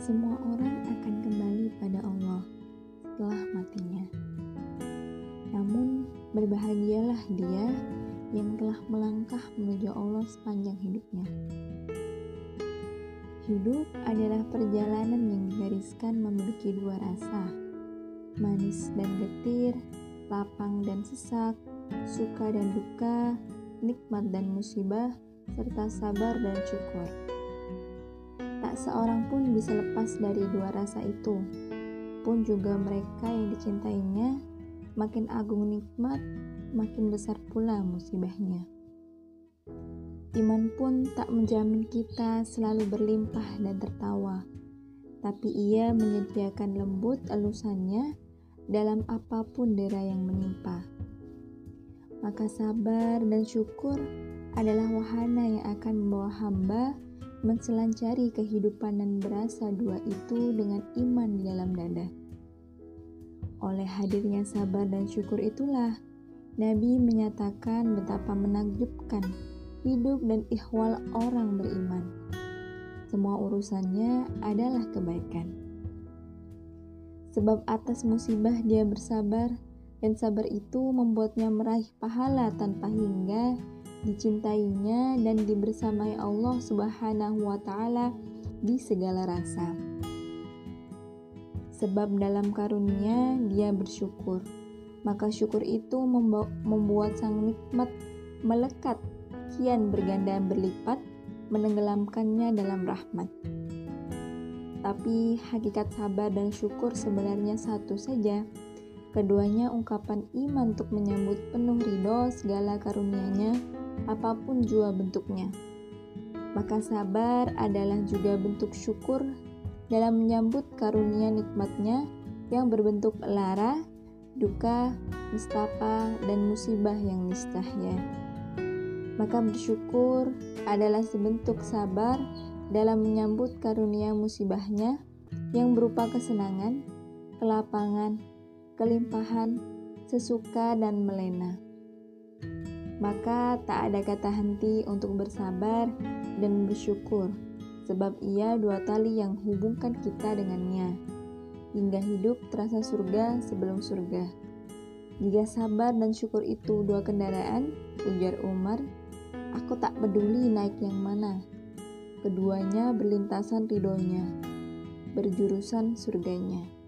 Semua orang akan kembali pada Allah setelah matinya. Namun, berbahagialah dia yang telah melangkah menuju Allah sepanjang hidupnya. Hidup adalah perjalanan yang digariskan memiliki dua rasa, manis dan getir, lapang dan sesak, suka dan duka, nikmat dan musibah, serta sabar dan syukur. Tak seorang pun bisa lepas dari dua rasa itu. Pun juga mereka yang dicintainya, makin agung nikmat, makin besar pula musibahnya. Iman pun tak menjamin kita selalu berlimpah dan tertawa, tapi ia menyediakan lembut elusannya dalam apa pun dera yang menimpa. Maka sabar dan syukur adalah wahana yang akan membawa hamba Menselancari kehidupan dan berasa dua itu dengan iman di dalam dada. Oleh hadirnya sabar dan syukur itulah, Nabi menyatakan betapa menakjubkan hidup dan ihwal orang beriman. Semua urusannya adalah kebaikan. Sebab atas musibah dia bersabar, dan sabar itu membuatnya meraih pahala tanpa hingga dicintainya dan dibersamai Allah Subhanahu wa taala di segala rasa. Sebab dalam karunia dia bersyukur, maka syukur itu membuat sang nikmat melekat kian berganda berlipat menenggelamkannya dalam rahmat. Tapi hakikat sabar dan syukur sebenarnya satu saja. Keduanya ungkapan iman untuk menyambut penuh ridho segala karunia-Nya apa pun jua bentuknya. Maka sabar adalah juga bentuk syukur dalam menyambut karunia nikmatnya yang berbentuk lara, duka, nistapa, dan musibah yang nistahya. Maka bersyukur adalah sebentuk sabar dalam menyambut karunia musibahnya yang berupa kesenangan, kelapangan, kelimpahan, sesuka, dan melena maka tak ada kata henti untuk bersabar dan bersyukur, sebab ia dua tali yang hubungkan kita dengannya, hingga hidup terasa surga sebelum surga. Jika sabar dan syukur itu dua kendaraan, ujar Umar, aku tak peduli naik yang mana. Keduanya berlintasan ridhonya, berjurusan surganya.